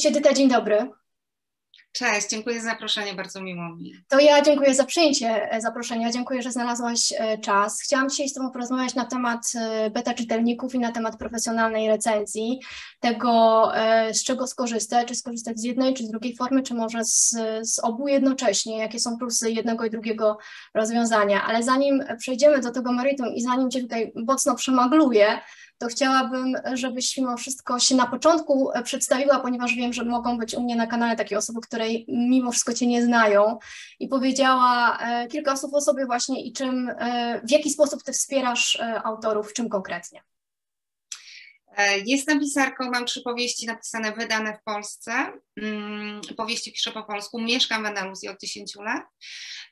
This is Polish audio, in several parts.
Cześć Edyta, dzień dobry. Cześć, dziękuję za zaproszenie, bardzo miło mi. To ja dziękuję za przyjęcie e, zaproszenia, dziękuję, że znalazłaś e, czas. Chciałam dzisiaj z Tobą porozmawiać na temat e, beta czytelników i na temat profesjonalnej recenzji, tego z czego skorzystać, czy skorzystać z jednej, czy z drugiej formy, czy może z, z obu jednocześnie, jakie są plusy jednego i drugiego rozwiązania. Ale zanim przejdziemy do tego meritum i zanim Cię tutaj mocno przemagluję, to chciałabym, żebyś mimo wszystko się na początku e, przedstawiła, ponieważ wiem, że mogą być u mnie na kanale takie osoby, które mimo wszystko Cię nie znają i powiedziała e, kilka słów o sobie właśnie i czym, e, w jaki sposób Ty wspierasz autorów, czym konkretnie. Jestem pisarką, mam trzy powieści napisane, wydane w Polsce. Mm, powieści piszę po polsku, mieszkam w Andaluzji od 10 lat.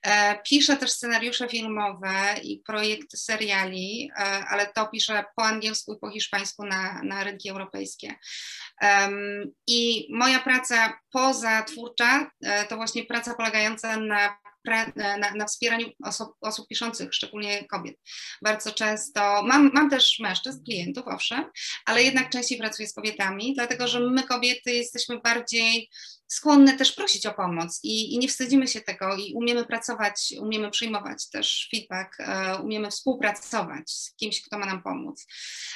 E, piszę też scenariusze filmowe i projekty seriali, e, ale to piszę po angielsku i po hiszpańsku na, na rynki europejskie. I moja praca poza twórcza e, to właśnie praca polegająca na na, na, wspieraniu osób, osób, piszących, szczególnie kobiet. Bardzo często, mam, mam też mężczyzn, klientów, owszem, ale jednak częściej pracuję z kobietami, dlatego że my kobiety jesteśmy bardziej skłonne też prosić o pomoc i, i, nie wstydzimy się tego i umiemy pracować, umiemy przyjmować też feedback, e, umiemy współpracować z kimś, kto ma nam pomóc.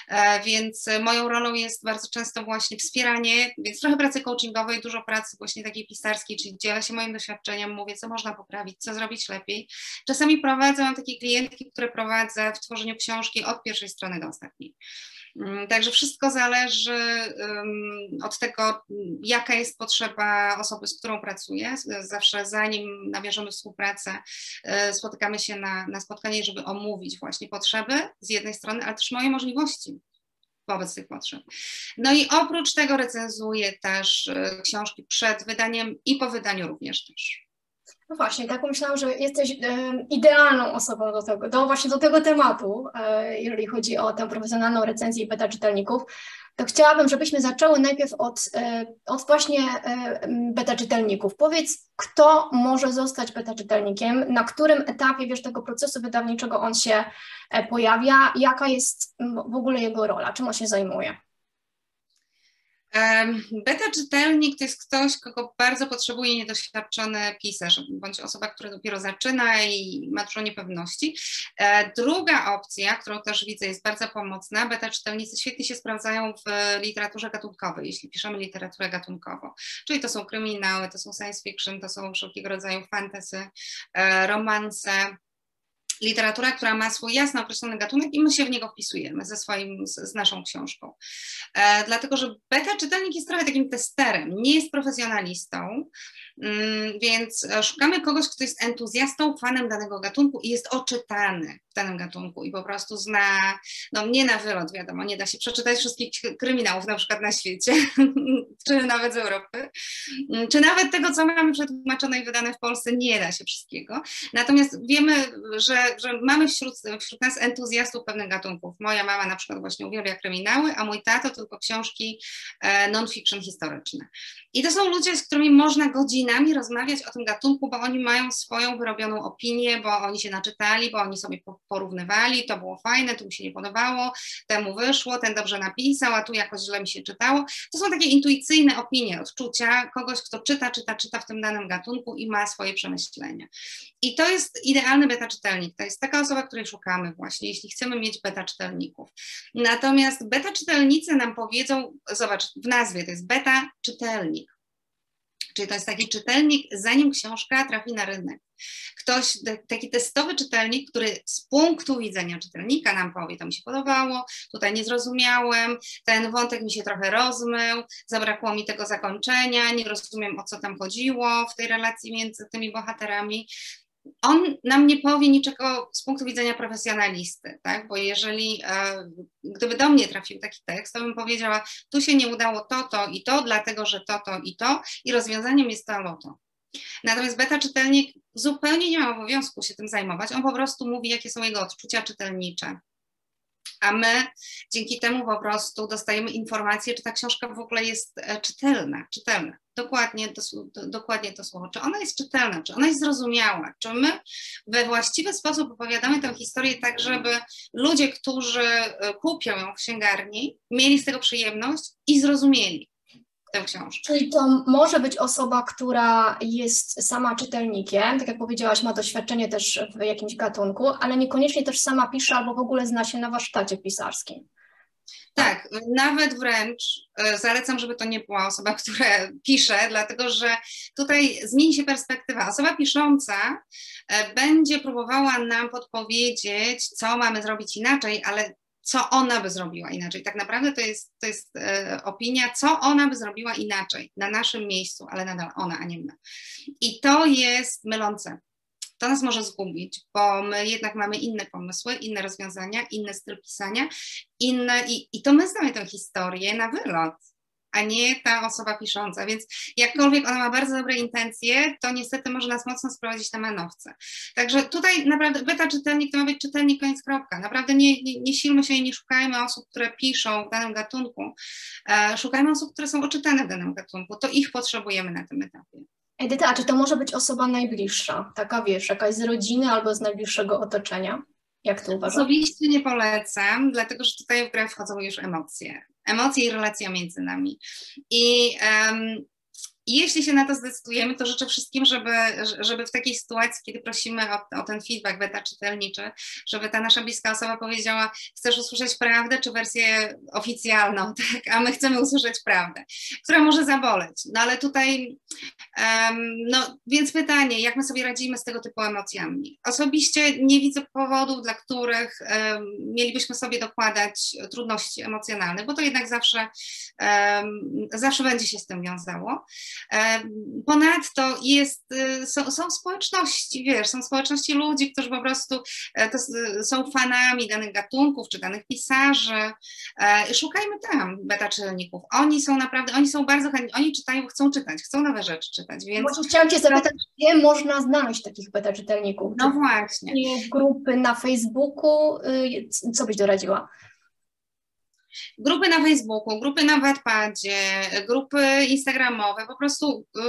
E, więc moją rolą jest bardzo często właśnie wspieranie, więc trochę pracy coachingowej, dużo pracy właśnie takiej pisarskiej, czyli dzielę się moim doświadczeniem, mówię, co można poprawić, co zrobić lepiej. Czasami prowadzę, mam takie klientki, które prowadzę w tworzeniu książki od pierwszej strony do ostatniej. Mm, także wszystko zależy od tego, jaka jest potrzeba osoby, z którą pracuję. Zawsze zanim nawiążemy współpracę, e, spotykamy się na, na spotkanie, żeby omówić właśnie potrzeby z jednej strony, ale też moje możliwości wobec tych potrzeb. No i oprócz tego recenzuję też e, książki przed wydaniem i po wydaniu również też. No właśnie, tak myślałam, że jesteś e, idealną osobą do tego, do właśnie do tego tematu, e, jeżeli chodzi o tę profesjonalną recenzję beta czytelników, to chciałabym, żebyśmy zaczęły najpierw od, e, od właśnie beta czytelników. Powiedz, kto może zostać beta czytelnikiem, na którym etapie wiesz tego procesu wydawniczego on się pojawia, jaka jest w ogóle jego rola, czym on się zajmuje? Beta czytelnik to jest ktoś, kogo bardzo potrzebuje niedoświadczony pisarz, bądź osoba, która dopiero zaczyna i ma dużo niepewności. E, druga opcja, którą też widzę jest bardzo pomocna, beta czytelnicy świetnie się sprawdzają w literaturze gatunkowej, jeśli piszemy literaturę gatunkową. Czyli to są kryminały, to są science fiction, to są wszelkiego rodzaju fantasy, e, romanse, literatura, która ma swój jasno określony gatunek i my się w niego wpisujemy ze swoim, z, z naszą książką. E, dlatego, że beta czytelnik jest trochę takim testerem, nie jest profesjonalistą, więc e, szukamy kogoś, kto jest entuzjastą, fanem danego gatunku i jest oczytany w danym gatunku i po prostu zna, no nie na wylot wiadomo, nie da się przeczytać wszystkich kryminałów na przykład na świecie, czy nawet z Europy, mm, czy nawet tego, co mamy przetłumaczone i wydane w Polsce, nie da się wszystkiego. Natomiast wiemy, że że, mamy wśród, wśród nas entuzjastów pewnych gatunków. Moja mama na przykład właśnie uwielbia kryminały, a mój tato tylko książki e, non-fiction historyczne. I to są ludzie, z którymi można godzinami rozmawiać o tym gatunku, bo oni mają swoją wyrobioną opinię, bo oni się naczytali, bo oni sobie porównywali, to było fajne, tu mi się nie podobało, temu wyszło, ten dobrze napisał, a tu jakoś źle mi się czytało. To są takie intuicyjne opinie, odczucia kogoś, kto czyta, czyta, czyta w tym danym gatunku i ma swoje przemyślenia. I to jest idealny beta czytelnik. To jest taka osoba, której szukamy właśnie, jeśli chcemy mieć beta czytelników. Natomiast beta czytelnicy nam powiedzą, zobacz, w nazwie to jest beta czytelnik. Czyli to jest taki czytelnik, zanim książka trafi na rynek. Ktoś, taki testowy czytelnik, który z punktu widzenia czytelnika nam powie, to mi się podobało, tutaj nie zrozumiałem, ten wątek mi się trochę rozmył, zabrakło mi tego zakończenia, nie rozumiem o co tam chodziło w tej relacji między tymi bohaterami on nam nie powie niczego z punktu widzenia profesjonalisty, tak? bo jeżeli, e, gdyby do mnie trafił taki tekst, to bym powiedziała, tu się nie udało to, to i to, dlatego że to, to i to i rozwiązaniem jest to albo to. Natomiast beta czytelnik zupełnie nie ma obowiązku się tym zajmować, on po prostu mówi, jakie są jego odczucia czytelnicze a my dzięki temu po prostu dostajemy informację, czy ta książka w ogóle jest e, czytelna, czytelna. Dokładnie to, dokładnie to słowo. Czy ona jest czytelna, czy ona jest zrozumiała, czy my we właściwy sposób opowiadamy tę historię tak, żeby ludzie, którzy e, kupią ją w księgarni, mieli z tego przyjemność i zrozumieli. tę książkę. Czyli to może być osoba, która jest sama czytelnikiem, tak jak powiedziałaś, ma doświadczenie też w jakimś gatunku, ale niekoniecznie też sama pisze albo w ogóle zna się na warsztacie pisarskim. Tak, nawet wręcz e, zalecam, żeby to nie była osoba, która pisze, dlatego że tutaj zmieni się perspektywa. Osoba pisząca e, będzie próbowała nam podpowiedzieć, co mamy zrobić inaczej, ale co ona by zrobiła inaczej. Tak naprawdę to jest, to jest e, opinia, co ona by zrobiła inaczej na naszym miejscu, ale nadal ona, a nie my. I to jest mylące to nas może zgubić, bo my jednak mamy inne pomysły, inne rozwiązania, inny styl pisania, inne i, i to my znamy tę historię na wylot, a nie ta osoba pisząca, więc jakkolwiek ona ma bardzo dobre intencje, to niestety może nas mocno sprowadzić na manowce. Także tutaj naprawdę beta czytelnik to ma być czytelnik koniec kropka. Naprawdę nie, nie, nie silmy się i nie szukajmy osób, które piszą w danym gatunku. E, szukajmy osób, które są oczytane w danym gatunku. To ich potrzebujemy na tym etapie. Edyta, a czy to może być osoba najbliższa? Taka wiesz, jakaś z rodziny albo z najbliższego otoczenia? Jak to uważasz? Osobiście nie polecam, dlatego że tutaj w grę wchodzą już emocje. Emocje i relacja między nami. I um, jeśli się na to zdecydujemy, to życzę wszystkim, żeby, żeby w takiej sytuacji, kiedy prosimy o, o, ten feedback beta czytelniczy, żeby ta nasza bliska osoba powiedziała, chcesz usłyszeć prawdę czy wersję oficjalną, tak? a my chcemy usłyszeć prawdę, która może zaboleć. No ale tutaj, um, no więc pytanie, jak my sobie radzimy z tego typu emocjami? Osobiście nie widzę powodów, dla których um, mielibyśmy sobie dokładać trudności emocjonalne, bo to jednak zawsze, um, zawsze będzie się z tym wiązało. Ponadto jest, y, są, są, społeczności, wiesz, są społeczności ludzi, którzy po prostu e, to są fanami danych gatunków czy danych pisarzy. E, szukajmy tam beta czytelników. Oni są naprawdę, oni są bardzo chętni, oni czytają, chcą czytać, chcą nowe rzeczy czytać. Więc Może chciałam Cię zapytać, gdzie można znaleźć takich beta czytelników? No właśnie. Grupy na Facebooku, y, co byś doradziła? Grupy na Facebooku, grupy na Wattpadzie, grupy instagramowe, po prostu y,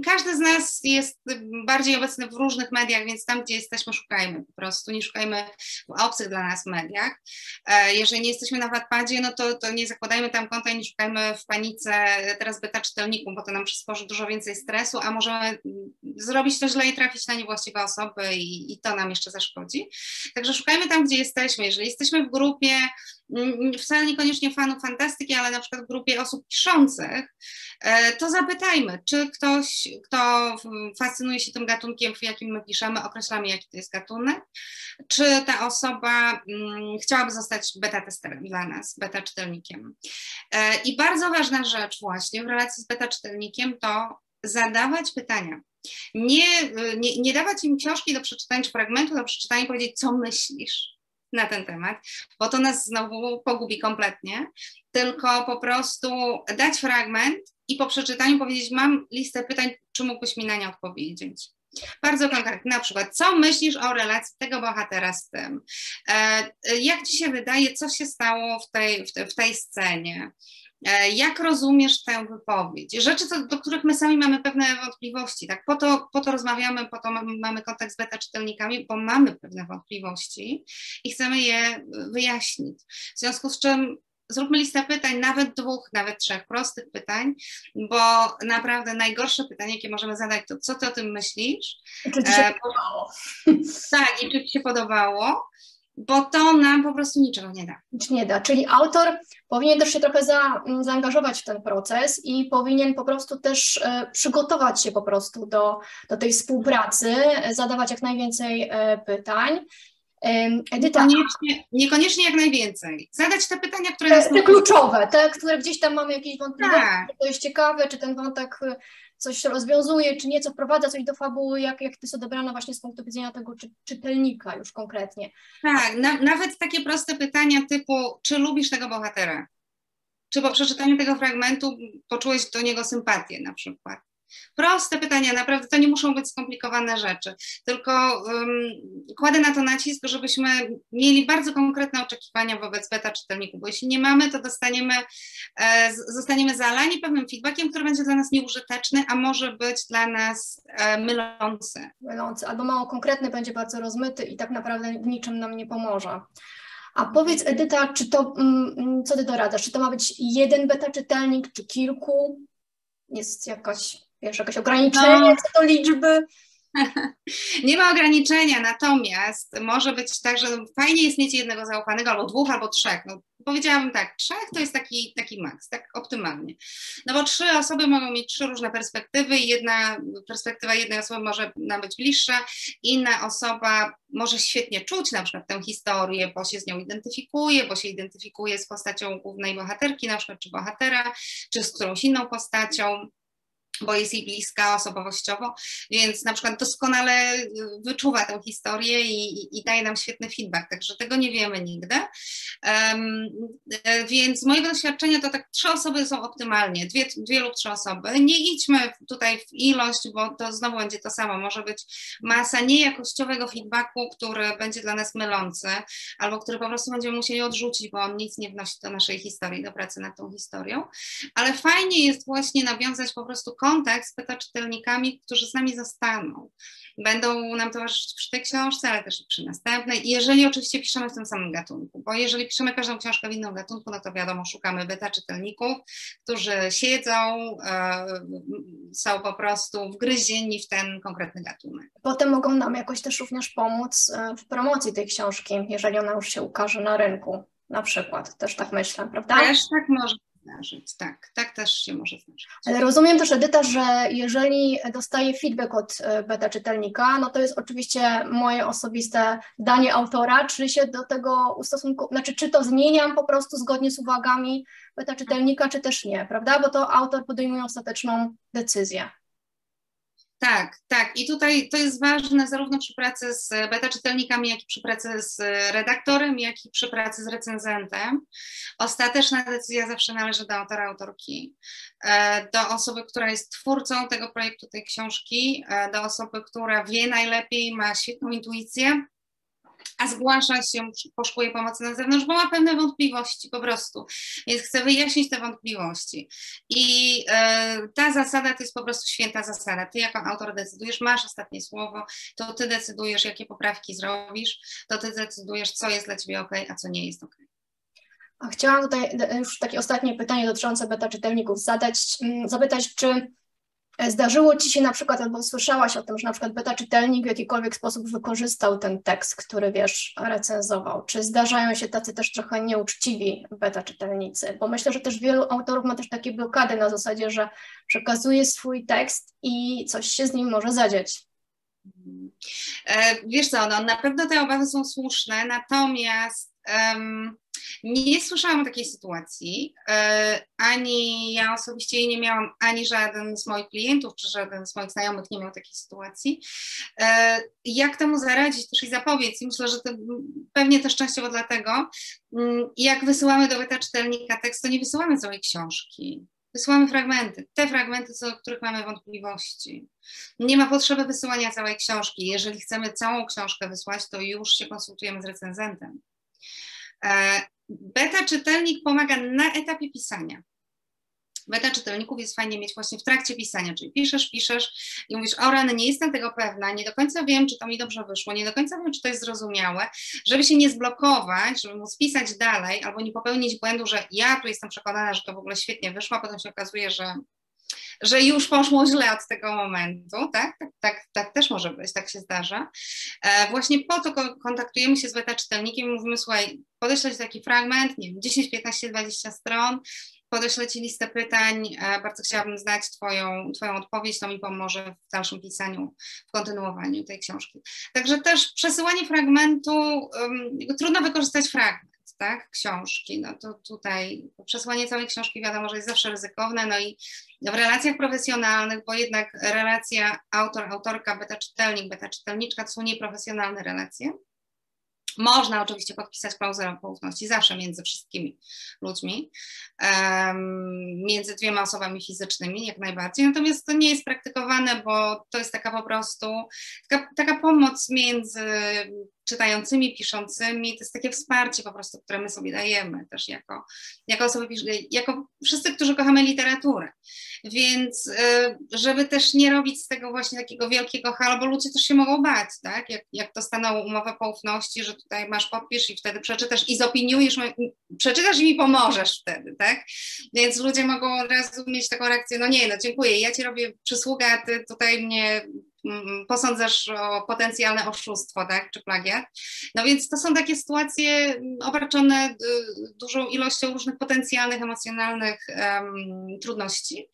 każdy z nas jest bardziej obecny w różnych mediach, więc tam, gdzie jesteśmy, szukajmy po prostu, nie szukajmy w obcych dla nas mediach. E, jeżeli nie jesteśmy na Wattpadzie, no to, to nie zakładajmy tam konta i nie szukajmy w panice teraz beta czytelników, bo to nam przysporzy dużo więcej stresu, a możemy zrobić to źle i trafić na niewłaściwe osoby i, i to nam jeszcze zaszkodzi. Także szukajmy tam, gdzie jesteśmy. Jeżeli jesteśmy w grupie, mm, wcale niekoniecznie fanów fantastyki, ale na przykład w grupie osób piszących, e, to zapytajmy, czy ktoś, kto fascynuje się tym gatunkiem, w jakim my piszemy, określamy, jaki to jest gatunek, czy ta osoba mm, chciałaby zostać beta testerem dla nas, beta czytelnikiem. E, I bardzo ważna rzecz właśnie w relacji z beta czytelnikiem to zadawać pytania. Nie, nie, nie dawać im książki do przeczytania, czy fragmentu do przeczytania i powiedzieć, co myślisz na ten temat, bo to nas znowu pogubi kompletnie, tylko po prostu dać fragment i po przeczytaniu powiedzieć, mam listę pytań, czy mógłbyś mi na nie odpowiedzieć. Bardzo konkretnie, na przykład, co myślisz o relacji tego bohatera z tym? E, jak ci się wydaje, co się stało w tej, w, te, w tej scenie? E, jak rozumiesz tę wypowiedź? Rzeczy, co, do których my sami mamy pewne wątpliwości, tak? Po to, po to rozmawiamy, po to mamy, mamy kontakt z beta czytelnikami, bo mamy pewne wątpliwości i chcemy je wyjaśnić. W związku z czym zróbmy listę pytań, nawet dwóch, nawet trzech prostych pytań, bo naprawdę najgorsze pytanie, jakie możemy zadać, to co ty o tym myślisz? Czy ci się e, podobało? Tak, i czy ci się podobało? Bo to nam po prostu niczego nie da. Nic nie da, czyli autor powinien też się trochę za, mm, zaangażować w ten proces i powinien po prostu też e, przygotować się po prostu do, do tej współpracy, zadawać jak najwięcej e, pytań. Edyta, niekoniecznie, niekoniecznie jak najwięcej. Zadać te pytania, które te, te kluczowe, te, które gdzieś tam mamy jakieś wątpliwości, tak. czy to jest ciekawe, czy ten wątek coś rozwiązuje, czy nieco wprowadza coś do fabuły, jak, jak to jest odebrane właśnie z punktu widzenia tego czy, czytelnika już konkretnie. Tak, na, nawet takie proste pytania typu, czy lubisz tego bohatera? Czy po przeczytaniu tego fragmentu poczułeś do niego sympatię na przykład? Proste pytania, naprawdę to nie muszą być skomplikowane rzeczy, tylko um, kładę na to nacisk, żebyśmy mieli bardzo konkretne oczekiwania wobec beta czytelników, bo jeśli nie mamy, to dostaniemy, e, zostaniemy zalani pewnym feedbackiem, który będzie dla nas nieużyteczny, a może być dla nas e, mylący. Mylący, albo mało konkretny, będzie bardzo rozmyty i tak naprawdę w niczym nam nie pomoże. A powiedz Edyta, czy to, mm, mm, co ty doradzasz, czy to ma być jeden beta czytelnik, czy kilku? Jest jakaś, wiesz, jakieś ograniczenie no. co do liczby? Nie ma ograniczenia, natomiast może być tak, że fajnie jest mieć jednego zaufanego, albo dwóch, albo trzech. No, powiedziałabym tak, trzech to jest taki, taki maks, tak optymalnie. No bo trzy osoby mogą mieć trzy różne perspektywy i jedna perspektywa jednej osoby może nam być bliższa, inna osoba może świetnie czuć na przykład tę historię, bo się z nią identyfikuje, bo się identyfikuje z postacią głównej bohaterki na przykład, czy bohatera, czy z którąś inną postacią bo jest jej bliska osobowościowo, więc na przykład doskonale wyczuwa tę historię i, i, daje nam świetny feedback, także tego nie wiemy nigdy. Um, więc z mojego doświadczenia to tak trzy osoby są optymalnie, dwie, dwie lub trzy osoby. Nie idźmy tutaj w ilość, bo to znowu będzie to samo. Może być masa niejakościowego feedbacku, który będzie dla nas mylący, albo który po prostu będziemy musieli odrzucić, bo on nic nie wnosi do naszej historii, do pracy nad tą historią. Ale fajnie jest właśnie nawiązać po prostu kontakt z beta czytelnikami, którzy z nami zostaną. Będą nam towarzyszyć przy tej książce, ale też przy następnej. Jeżeli oczywiście piszemy w tym samym gatunku, bo jeżeli piszemy każdą książkę w innym gatunku, no to wiadomo, szukamy beta czytelników, którzy siedzą, e, są po prostu wgryzieni w ten konkretny gatunek. Potem mogą nam jakoś też również pomóc e, w promocji tej książki, jeżeli ona już się ukaże na rynku. Na przykład, też tak myślę, prawda? Też tak może zdarzyć. Tak, tak też się może zdarzyć. Ale rozumiem też, Edyta, że jeżeli dostaję feedback od e, beta czytelnika, no to jest oczywiście moje osobiste danie autora, czy się do tego ustosunku, znaczy czy to zmieniam po prostu zgodnie z uwagami beta czytelnika, czy też nie, prawda? Bo to autor podejmuje ostateczną decyzję. Tak, tak. I tutaj to jest ważne zarówno przy pracy z beta czytelnikami, jak i przy pracy z redaktorem, jak i przy pracy z recenzentem. Ostateczna decyzja zawsze należy do autora, autorki, e, do osoby, która jest twórcą tego projektu, tej książki, e, do osoby, która wie najlepiej, ma świetną intuicję a zgłasza się, poszukuje pomocy na zewnątrz, bo ma pewne wątpliwości po prostu, więc chcę wyjaśnić te wątpliwości. I e, ta zasada to jest po prostu święta zasada. Ty jako autor decydujesz, masz ostatnie słowo, to ty decydujesz, jakie poprawki zrobisz, to ty decydujesz, co jest dla ciebie ok, a co nie jest ok. Chciałam tutaj już takie ostatnie pytanie dotyczące beta czytelników zadać, mm, zapytać, czy Zdarzyło Ci się na przykład, albo słyszałaś o tym, że na przykład beta czytelnik w jakikolwiek sposób wykorzystał ten tekst, który wiesz, recenzował? Czy zdarzają się tacy też trochę nieuczciwi beta czytelnicy? Bo myślę, że też wielu autorów ma też takie blokady na zasadzie, że przekazuje swój tekst i coś się z nim może zadzieć. E, wiesz co, no, na pewno te obawy są słuszne, natomiast um, nie słyszałam o takiej sytuacji, e, ani ja osobiście jej nie miałam, ani żaden z moich klientów, czy żaden z moich znajomych nie miał takiej sytuacji. E, jak temu zaradzić też i zapobiec? I myślę, że to pewnie też częściowo dlatego, mm, jak wysyłamy do beta czytelnika tekst, to nie wysyłamy całej książki. Wysyłamy fragmenty, te fragmenty, co do których mamy wątpliwości. Nie ma potrzeby wysyłania całej książki. Jeżeli chcemy całą książkę wysłać, to już się konsultujemy z recenzentem. Beta czytelnik pomaga na etapie pisania. Beta czytelników jest fajnie mieć właśnie w trakcie pisania, czyli piszesz, piszesz i mówisz, o rany, nie jestem tego pewna, nie do końca wiem, czy to mi dobrze wyszło, nie do końca wiem, czy to jest zrozumiałe, żeby się nie zblokować, żeby móc pisać dalej albo nie popełnić błędu, że ja tu jestem przekonana, że to w ogóle świetnie wyszło, a potem się okazuje, że że już poszło źle od tego momentu, tak? Tak, tak, tak też może być, tak się zdarza. E, właśnie po to kontaktujemy się z beta czytelnikiem i mówimy, słuchaj, podeślę taki fragment, nie wiem, 10, 15, 20 stron, podeślę Ci listę pytań, e, bardzo chciałabym znać twoją, twoją odpowiedź, to mi pomoże w dalszym pisaniu, w kontynuowaniu tej książki. Także też przesyłanie fragmentu, um, trudno wykorzystać fragment tak, książki, no to tutaj przesłanie całej książki wiadomo, że jest zawsze ryzykowne, no i w relacjach profesjonalnych, bo jednak relacja autor, autorka, beta czytelnik, beta czytelniczka to są nieprofesjonalne relacje. Można oczywiście podpisać klauzulę poufności zawsze między wszystkimi ludźmi, między dwiema osobami fizycznymi jak najbardziej, natomiast to nie jest praktykowane, bo to jest taka po prostu taka, taka pomoc między czytającymi, piszącymi. To jest takie wsparcie po prostu, które my sobie dajemy też jako, jako osoby, jako wszyscy, którzy kochamy literaturę. Więc y, żeby też nie robić z tego właśnie takiego wielkiego halo, bo ludzie też się mogą bać, tak? Jak, jak dostaną umowę poufności, że tutaj masz podpisz i wtedy przeczytasz i zopiniujesz, przeczytasz i mi pomożesz wtedy, tak? Więc ludzie mogą od razu mieć taką reakcję, no nie, no dziękuję, ja ci robię przysługę, a ty tutaj mnie posądzasz o potencjalne oszustwo, tak, czy plagiat. No więc to są takie sytuacje mm, obarczone y, dużą ilością różnych potencjalnych, emocjonalnych um, trudności.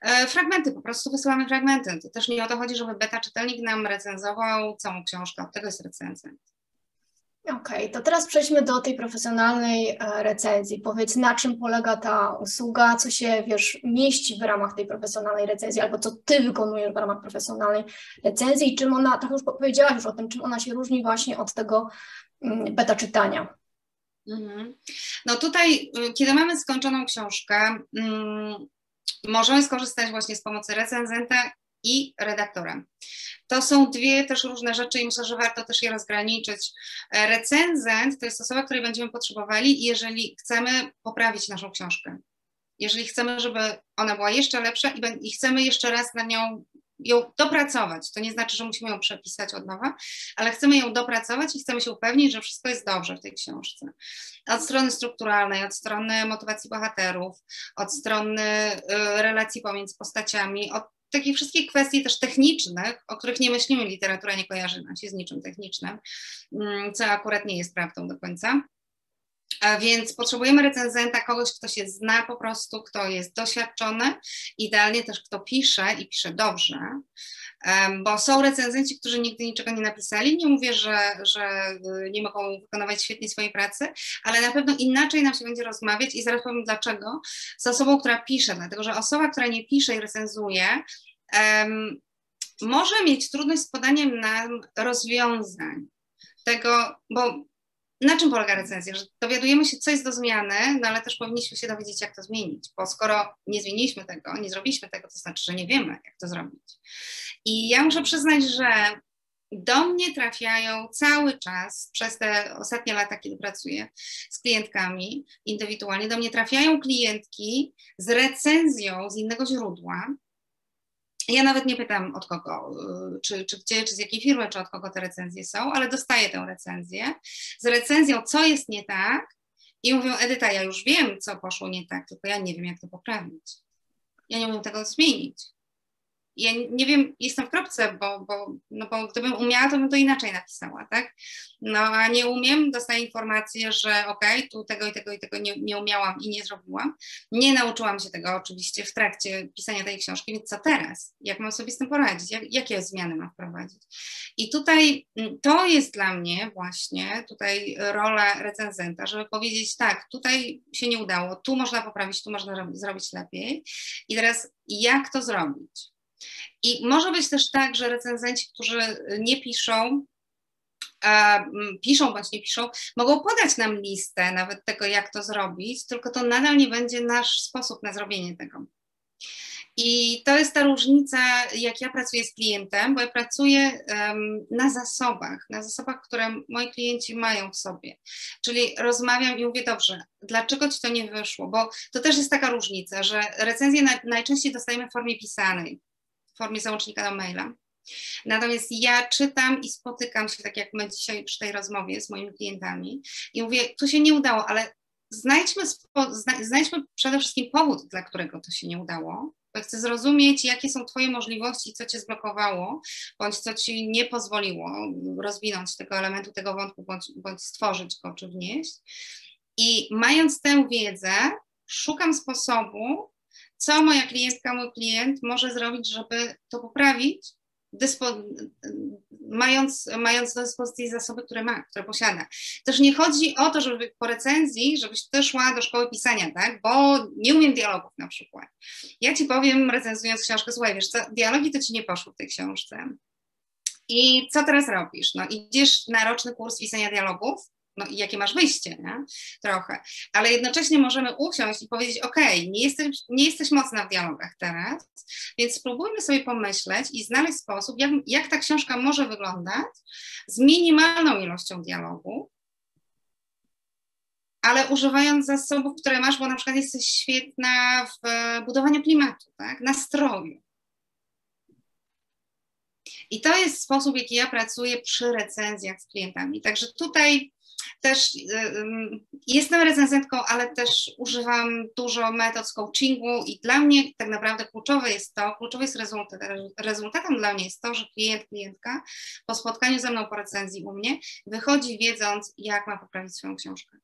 E, fragmenty, po prostu wysyłamy fragmenty. To też nie o to chodzi, żeby beta czytelnik nam recenzował całą książkę, od tego jest recenzent. Okej, okay, to teraz przejdźmy do tej profesjonalnej e, recenzji. Powiedz, na czym polega ta usługa, co się, wiesz, mieści w ramach tej profesjonalnej recenzji, albo co ty wykonujesz w ramach profesjonalnej recenzji i czym ona, tak już powiedziałaś już o tym, czym ona się różni właśnie od tego mm, beta czytania. Mhm. No tutaj, y, kiedy mamy skończoną książkę, mm, możemy skorzystać właśnie z pomocy recenzenta i redaktorem. To są dwie też różne rzeczy i myślę, że warto też je rozgraniczyć. E, recenzent to jest osoba, której będziemy potrzebowali, jeżeli chcemy poprawić naszą książkę. Jeżeli chcemy, żeby ona była jeszcze lepsza i, i chcemy jeszcze raz na nią ją dopracować. To nie znaczy, że musimy ją przepisać od nowa, ale chcemy ją dopracować i chcemy się upewnić, że wszystko jest dobrze w tej książce. Od strony strukturalnej, od strony motywacji bohaterów, od strony y, relacji pomiędzy postaciami, od takich wszystkich kwestii też technicznych, o których nie myślimy, literatura nie kojarzy nam się z niczym technicznym, mm, co akurat nie jest prawdą do końca. A więc potrzebujemy recenzenta, kogoś, kto się zna po prostu, kto jest doświadczony, idealnie też kto pisze i pisze dobrze, bo są recenzenci, którzy nigdy niczego nie napisali. Nie mówię, że, że y, nie mogą wykonywać świetnie swojej pracy, ale na pewno inaczej nam się będzie rozmawiać i zaraz powiem dlaczego z osobą, która pisze, dlatego że osoba, która nie pisze i recenzuje, um, może mieć trudność z podaniem nam rozwiązań tego, bo na czym polega recenzja? Że dowiadujemy się, co jest do zmiany, no ale też powinniśmy się dowiedzieć, jak to zmienić, bo skoro nie zmieniliśmy tego, nie zrobiliśmy tego, to znaczy, że nie wiemy, jak to zrobić. I ja muszę przyznać, że do mnie trafiają cały czas, przez te ostatnie lata, kiedy pracuję z klientkami indywidualnie, do mnie trafiają klientki z recenzją z innego źródła, ja nawet nie pytam od kogo, y, czy, czy gdzie, czy z jakiej firmy, czy od kogo te recenzje są, ale dostaję tę recenzję z recenzją, co jest nie tak i mówią, Edyta, ja już wiem, co poszło nie tak, tylko ja nie wiem, jak to poprawić. Ja nie umiem tego zmienić ja nie wiem, jestem w kropce, bo, bo, no bo gdybym umiała, to bym to inaczej napisała, tak? No a nie umiem, dostaję informację, że okej, okay, tu tego i tego i tego nie, nie umiałam i nie zrobiłam. Nie nauczyłam się tego oczywiście w trakcie pisania tej książki, więc co teraz? Jak mam sobie z tym poradzić? Jak, jakie zmiany mam wprowadzić? I tutaj mm, to jest dla mnie właśnie tutaj rola recenzenta, żeby powiedzieć tak, tutaj się nie udało, tu można poprawić, tu można zrobić lepiej i teraz jak to zrobić? I może być też tak, że recenzenci, którzy nie piszą, a piszą bądź nie piszą, mogą podać nam listę nawet tego, jak to zrobić, tylko to nadal nie będzie nasz sposób na zrobienie tego. I to jest ta różnica, jak ja pracuję z klientem, bo ja pracuję um, na zasobach, na zasobach, które moi klienci mają w sobie. Czyli rozmawiam i mówię, dobrze, dlaczego ci to nie wyszło? Bo to też jest taka różnica, że recenzje na, najczęściej dostajemy w formie pisanej w formie załącznika do maila. Natomiast ja czytam i spotykam się, tak jak my dzisiaj przy tej rozmowie z moimi klientami i mówię, tu się nie udało, ale znajdźmy, znajdźmy przede wszystkim powód, dla którego to się nie udało. Bo chcę zrozumieć, jakie są Twoje możliwości, co Cię zblokowało, bądź co Ci nie pozwoliło rozwinąć tego elementu, tego wątku, bądź, bądź stworzyć go czy wnieść. I mając tę wiedzę, szukam sposobu, co moja klientka, mój klient może zrobić, żeby to poprawić, mając, mając do dyspozycji zasoby, które ma, które posiada. Też nie chodzi o to, żeby po recenzji, żebyś też szła do szkoły pisania, tak? Bo nie umiem dialogów na przykład. Ja ci powiem, recenzując książkę, słuchaj, wiesz co, dialogi to ci nie poszło w tej książce. I co teraz robisz? No idziesz na roczny kurs pisania dialogów, no i jakie masz wyjście, nie? Trochę. Ale jednocześnie możemy usiąść i powiedzieć, ok, nie jesteś, nie jesteś mocna w dialogach teraz, więc spróbujmy sobie pomyśleć i znaleźć sposób, jak, jak ta książka może wyglądać z minimalną ilością dialogu, ale używając zasobów, które masz, bo na przykład jesteś świetna w budowaniu klimatu, tak? nastroju. I to jest sposób, w jaki ja pracuję przy recenzjach z klientami. Także tutaj też y, jestem recenzentką, ale też używam dużo metod z coachingu i dla mnie tak naprawdę kluczowe jest to, kluczowy jest rezultat. Rezultatem dla mnie jest to, że klient, klientka po spotkaniu ze mną po recenzji u mnie wychodzi wiedząc, jak ma poprawić swoją książkę.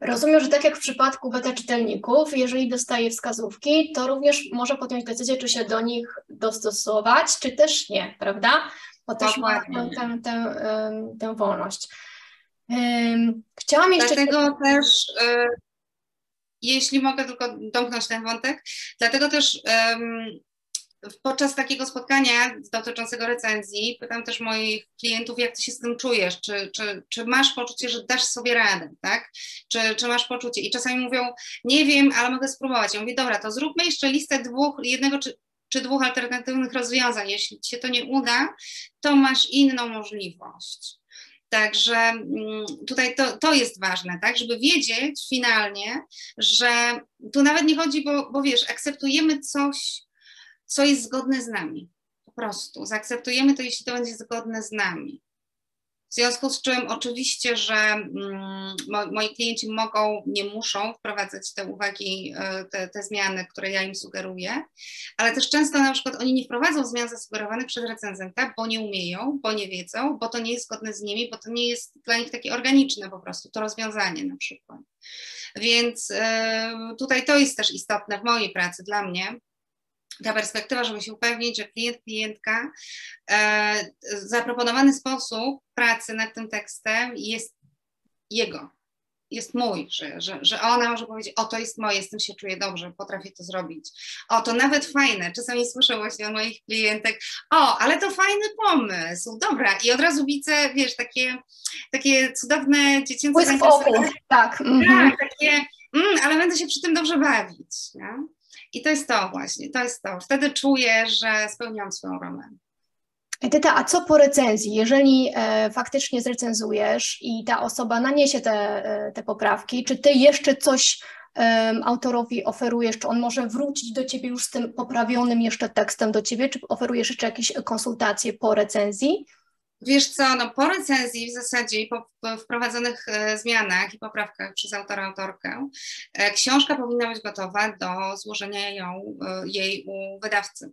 Rozumiem, że tak jak w przypadku beta czytelników, jeżeli dostaje wskazówki, to również może podjąć decyzję, czy się do nich dostosować, czy też nie, prawda? Bo też ma tę, tę, tę, tę wolność. Chciałam jeszcze... Dlatego też, e, jeśli mogę tylko domknąć ten wątek, dlatego też podczas takiego spotkania dotyczącego recenzji pytam też moich klientów, jak ty się z tym czujesz, czy, czy, czy masz poczucie, że dasz sobie radę, tak? Czy, czy masz poczucie? I czasami mówią, nie wiem, ale mogę spróbować. Ja mówię, dobra, to zróbmy jeszcze listę dwóch, jednego czy, czy dwóch alternatywnych rozwiązań. Jeśli ci się to nie uda, to masz inną możliwość. Także mm, tutaj to, to jest ważne, tak, żeby wiedzieć finalnie, że tu nawet nie chodzi, bo, bo wiesz, akceptujemy coś, co jest zgodne z nami. Po prostu zaakceptujemy to, jeśli to będzie zgodne z nami. W związku z czym oczywiście, że mm, moi klienci mogą, nie muszą wprowadzać te uwagi, e, te, te, zmiany, które ja im sugeruję, ale też często na przykład oni nie wprowadzą zmian zasugerowanych przez recenzenta, bo nie umieją, bo nie wiedzą, bo to nie jest zgodne z nimi, bo to nie jest dla nich takie organiczne po prostu, to rozwiązanie na przykład. Więc e, tutaj to jest też istotne w mojej pracy dla mnie, ta perspektywa, żeby się upewnić, że klient, klientka, e, zaproponowany sposób pracy nad tym tekstem jest jego, jest mój, że, że, że ona może powiedzieć, o to jest moje, z tym się czuję dobrze, potrafię to zrobić. O, to nawet fajne, czasami słyszę właśnie od moich klientek, o, ale to fajny pomysł, dobra, i od razu widzę, wiesz, takie, takie cudowne dziecięce zainteresowanie. Tak. Tak, takie, mm, ale będę się przy tym dobrze bawić, nie? I to jest to właśnie, to jest to. Wtedy czuję, że spełniłam swoją rolę. Edyta, a co po recenzji? Jeżeli e, faktycznie zrecenzujesz i ta osoba naniesie te, e, te poprawki, czy ty jeszcze coś e, autorowi oferujesz, czy on może wrócić do ciebie już z tym poprawionym jeszcze tekstem do ciebie, czy oferujesz jeszcze jakieś konsultacje po recenzji? Wiesz co, no po recenzji w zasadzie i po, wprowadzonych e, zmianach i poprawkach przez autora, autorkę, e, książka powinna być gotowa do złożenia ją, e, jej u wydawcy.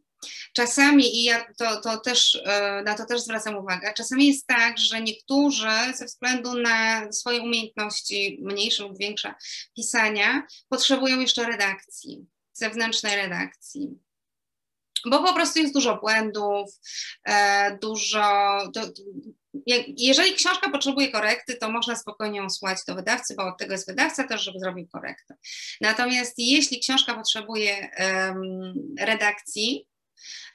Czasami, i ja to, to też, na to też zwracam uwagę, czasami jest tak, że niektórzy ze względu na swoje umiejętności, mniejsze lub większe pisania, potrzebują jeszcze redakcji, zewnętrznej redakcji bo po prostu jest dużo błędów, e, dużo. jeżeli książka potrzebuje korekty, to można spokojnie ją słuchać do wydawcy, bo od tego jest wydawca też, żeby zrobił korektę. Natomiast jeśli książka potrzebuje redakcji,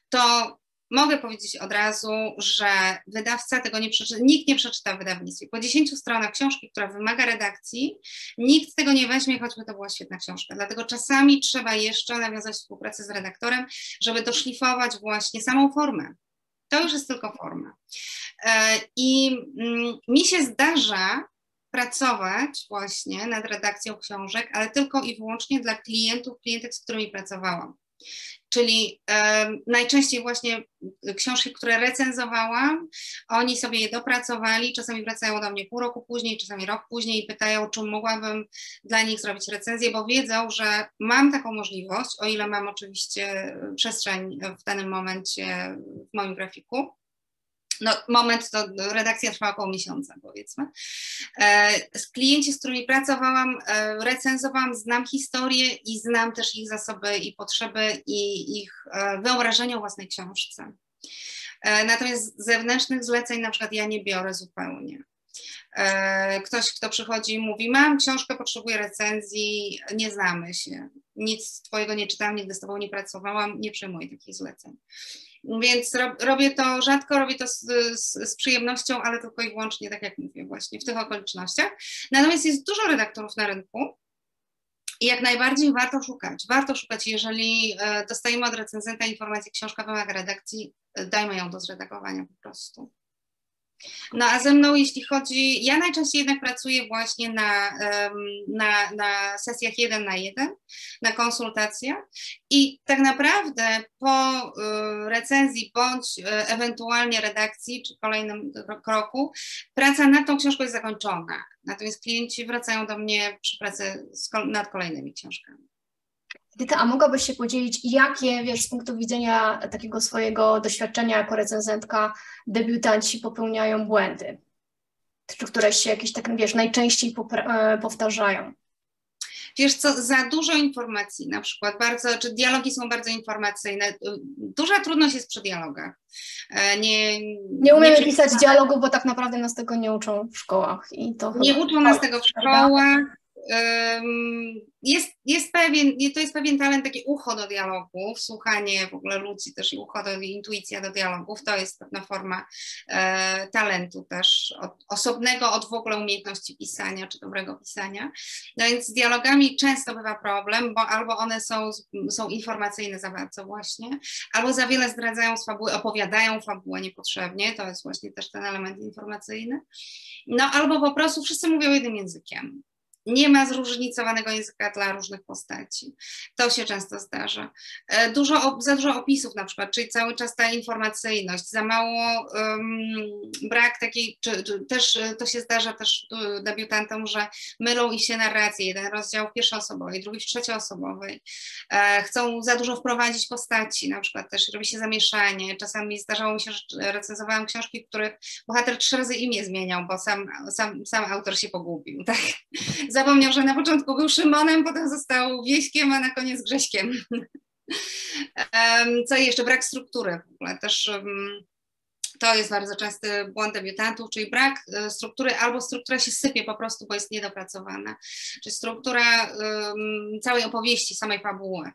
to mogę powiedzieć od razu, że wydawca tego nie przeczyta, nikt nie przeczyta w wydawnictwie. Po 10 stronach książki, która wymaga redakcji, nikt tego nie weźmie, choćby to była świetna książka. Dlatego czasami trzeba jeszcze nawiązać współpracę z redaktorem, żeby doszlifować właśnie samą formę. To już jest tylko forma. E, I mm, mi się zdarza pracować właśnie nad redakcją książek, ale tylko i wyłącznie dla klientów, klientek, z którymi pracowałam. Czyli najczęściej właśnie książki, które recenzowałam, oni sobie je dopracowali, czasami wracają do mnie pół roku później, czasami rok później i pytają, czy mogłabym dla nich zrobić recenzję, bo wiedzą, że mam taką możliwość, o ile mam oczywiście przestrzeń w danym momencie w moim grafiku no, moment to redakcja trwała około miesiąca, powiedzmy. E, z klienci, z którymi pracowałam, e, recenzowałam, znam historię i znam też ich zasoby i potrzeby i ich e, wyobrażenia o własnej książce. Natomiast zewnętrznych zleceń na przykład ja nie biorę zupełnie. Ktoś, kto przychodzi i mówi, mam książkę, potrzebuję recenzji, nie znamy się, nic twojego nie czytałam, nigdy z tobą nie pracowałam, nie przyjmuję takich zleceń. Więc robię to rzadko, robię to z, z, z, przyjemnością, ale tylko i wyłącznie, tak jak mówię, właśnie w tych okolicznościach. Natomiast jest dużo redaktorów na rynku, i jak najbardziej warto szukać. Warto szukać, jeżeli e, dostajemy od recenzenta informację, książka wymaga redakcji, e, dajmy ją do zredagowania po prostu. No a ze mną, jeśli chodzi, ja najczęściej jednak pracuję właśnie na, na, na sesjach jeden na jeden, na konsultacjach i tak naprawdę po y, recenzji bądź y, ewentualnie redakcji czy kolejnym kroku, praca nad tą książką jest zakończona. Natomiast klienci wracają do mnie przy pracy nad kolejnymi książkami. A mogłabyś się podzielić, jakie, wiesz, z punktu widzenia takiego swojego doświadczenia jako recenzentka, debiutanci popełniają błędy? Czy któreś się jakieś tak, wiesz, najczęściej e, powtarzają? Wiesz co, za dużo informacji na przykład, bardzo, czy dialogi są bardzo informacyjne. Duża trudność jest przy dialogach. E, nie, nie umiemy nie pisać dialogu, bo tak naprawdę nas tego nie uczą w szkołach. I to nie uczą nas tego w szkołach jest, jest pewien, to jest pewien talent, takie ucho do dialogów, słuchanie w ogóle ludzi też i ucho do, intuicja do dialogów, to jest pewna forma e, talentu też, od, osobnego od w ogóle umiejętności pisania czy dobrego pisania. No więc z dialogami często bywa problem, bo albo one są, są informacyjne za bardzo właśnie, albo za wiele zdradzają z fabuły, opowiadają fabułę niepotrzebnie, to jest właśnie też ten element informacyjny, no albo po prostu wszyscy mówią jednym językiem nie ma zróżnicowanego języka dla różnych postaci. To się często zdarza. E, dużo, za dużo opisów na przykład, czyli cały czas ta informacyjność, za mało um, brak takiej, czy, czy, też e, to się zdarza też debiutantom, że mylą i się narracje, jeden rozdział w pierwszoosobowej, drugi w trzecioosobowej. E, chcą za dużo wprowadzić postaci, na przykład też robi się zamieszanie. Czasami zdarzało mi się, że recenzowałam książki, w których bohater trzy razy imię zmieniał, bo sam, sam, sam autor się pogubił. Tak? Zapomniał, że na początku był Szymonem, potem został Wieśkiem, a na koniec Grześkiem. Co jeszcze? Brak struktury w ogóle też to jest bardzo częsty błąd debiutantów, czyli brak e, struktury albo struktura się sypie po prostu, bo jest niedopracowana. Czyli struktura um, całej opowieści, samej fabuły,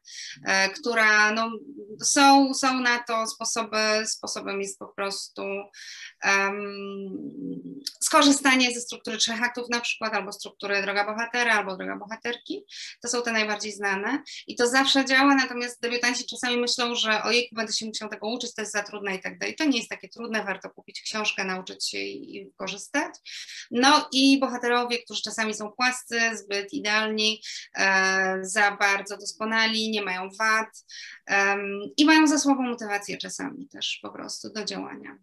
e, która no, są, są na to sposoby, sposobem jest po prostu um, skorzystanie ze struktury trzech aktów na przykład, albo struktury droga bohatera, albo droga bohaterki. To są te najbardziej znane i to zawsze działa, natomiast debiutanci czasami myślą, że ojej, będę się musiał tego uczyć, to jest za trudne i tak dalej. To nie jest takie trudne, trudne, warto kupić książkę, nauczyć się i, korzystać. No i bohaterowie, którzy czasami są płascy, zbyt idealni, e, za bardzo doskonali, nie mają wad e, i mają za słabą motywację czasami też po prostu do działania.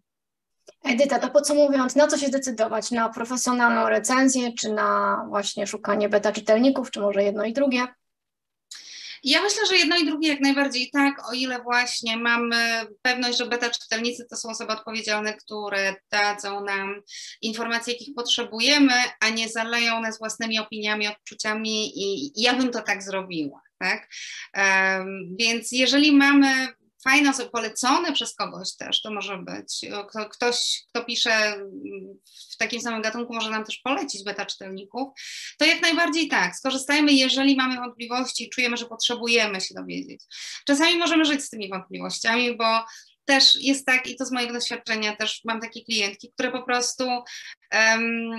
Edyta, to podsumowując, na co się zdecydować? Na profesjonalną recenzję, czy na właśnie szukanie beta czytelników, czy może jedno i drugie? Ja myślę, że jedno i drugie jak najbardziej tak, o ile właśnie mamy pewność, że beta czytelnicy to są osoby odpowiedzialne, które dadzą nam informacje, jakich potrzebujemy, a nie zaleją nas własnymi opiniami, odczuciami i ja bym to tak zrobiła. Tak? Um, więc jeżeli mamy fajne osoby, polecone przez kogoś też, to może być. Ktoś, kto pisze w takim samym gatunku, może nam też polecić beta czytelników, to jak najbardziej tak. Skorzystajmy, jeżeli mamy wątpliwości, czujemy, że potrzebujemy się dowiedzieć. Czasami możemy żyć z tymi wątpliwościami, bo też jest tak, i to z mojego doświadczenia też mam takie klientki, które po prostu um,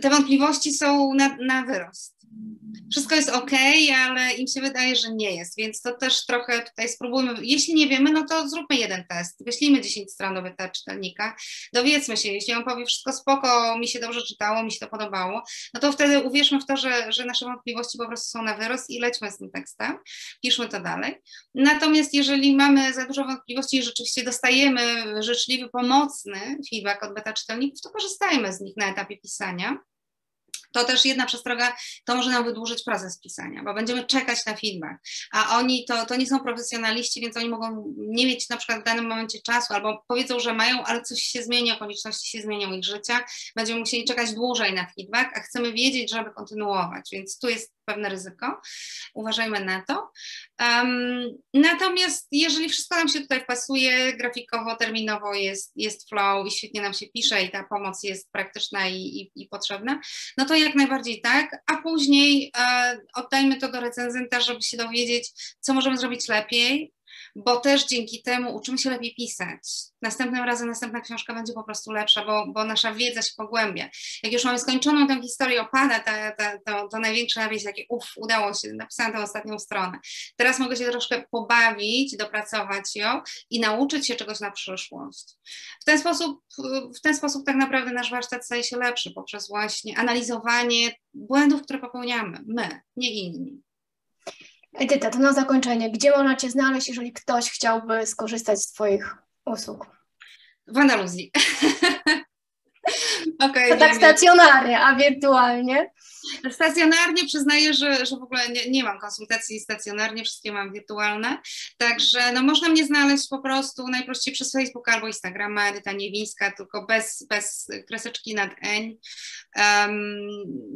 te wątpliwości są na, na wyrost wszystko jest ok, ale im się wydaje, że nie jest, więc to też trochę tutaj spróbujmy. Jeśli nie wiemy, no to zróbmy jeden test. Wyślijmy 10 stron do beta czytelnika, dowiedzmy się, jeśli on powie wszystko spoko, mi się dobrze czytało, mi się to podobało, no to wtedy uwierzmy w to, że, że nasze wątpliwości po prostu są na wyrost i lećmy z tym tekstem, piszmy to dalej. Natomiast jeżeli mamy za dużo wątpliwości i rzeczywiście dostajemy życzliwy, pomocny feedback od beta czytelników, to korzystajmy z nich na etapie pisania to też jedna przestroga, to może nam wydłużyć proces pisania, bo będziemy czekać na feedback, a oni to, to nie są profesjonaliści, więc oni mogą nie mieć na przykład w danym momencie czasu, albo powiedzą, że mają, ale coś się zmieni, okoliczności się zmienią ich życia, będziemy musieli czekać dłużej na feedback, a chcemy wiedzieć, żeby kontynuować, więc tu jest pewne ryzyko. Uważajmy na to. Um, natomiast jeżeli wszystko nam się tutaj wpasuje, grafikowo, terminowo jest, jest flow i świetnie nam się pisze i ta pomoc jest praktyczna i, i, i potrzebna, no to jak najbardziej tak, a później e, oddajmy to do recenzenta, żeby się dowiedzieć, co możemy zrobić lepiej, bo też dzięki temu uczymy się lepiej pisać. Następnym razem następna książka będzie po prostu lepsza, bo, bo nasza wiedza się pogłębia. Jak już mamy skończoną tę historię opada, to, to największa wieść, jakie uff, udało się, napisałam tę ostatnią stronę. Teraz mogę się troszkę pobawić, dopracować ją i nauczyć się czegoś na przyszłość. W ten sposób, w ten sposób tak naprawdę nasz warsztat staje się lepszy poprzez właśnie analizowanie błędów, które popełniamy my, nie inni. Edyta, to na zakończenie, gdzie można Cię znaleźć, jeżeli ktoś chciałby skorzystać z Twoich usług? W Andaluzji. okay, to tak stacjonarnie, a wirtualnie? Stacjonarnie przyznaję, że, że w ogóle nie, nie, mam konsultacji stacjonarnie, wszystkie mam wirtualne. Także no, można mnie znaleźć po prostu najprościej przez Facebook albo Instagrama Edyta Niewińska, tylko bez, bez kreseczki nad eń. Um,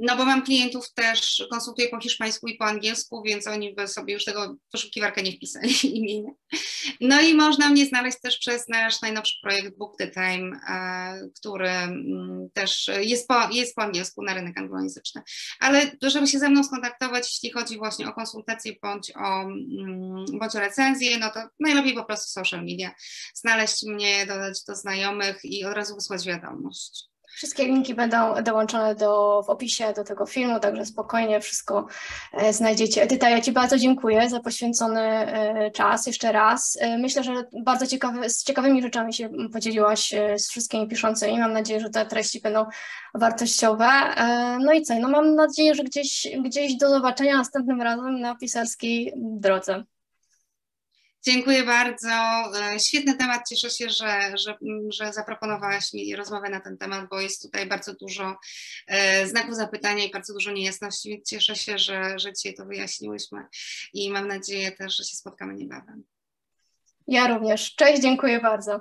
no bo mam klientów też, konsultuję po hiszpańsku i po angielsku, więc oni by sobie już tego poszukiwarkę nie wpisali imienia. No i można mnie znaleźć też przez nasz najnowszy projekt Book the Time, e, który mm, też jest po, jest po angielsku na rynek anglojęzyczny ale żeby się ze mną skontaktować, jeśli chodzi właśnie o konsultacje bądź o, mm, bądź o recenzję, no to najlepiej po prostu social media, znaleźć mnie, dodać do znajomych i od razu wysłać wiadomość. Wszystkie linki będą dołączone do, w opisie do tego filmu, także spokojnie wszystko e, znajdziecie. Edyta, ja Ci bardzo dziękuję za poświęcony e, czas jeszcze raz. E, myślę, że bardzo ciekawy, z ciekawymi rzeczami się podzieliłaś z wszystkimi piszącymi. Mam nadzieję, że te treści będą wartościowe. No i co? No mam nadzieję, że gdzieś, gdzieś do zobaczenia następnym razem na pisarskiej drodze. Dziękuję bardzo. E, świetny temat. Cieszę się, że, że, że zaproponowałaś mi rozmowę na ten temat, bo jest tutaj bardzo dużo e, znaków zapytania i bardzo dużo niejasności, cieszę się, że, że dzisiaj to wyjaśniłyśmy i mam nadzieję też, że się spotkamy niebawem. Ja również. Cześć, dziękuję bardzo.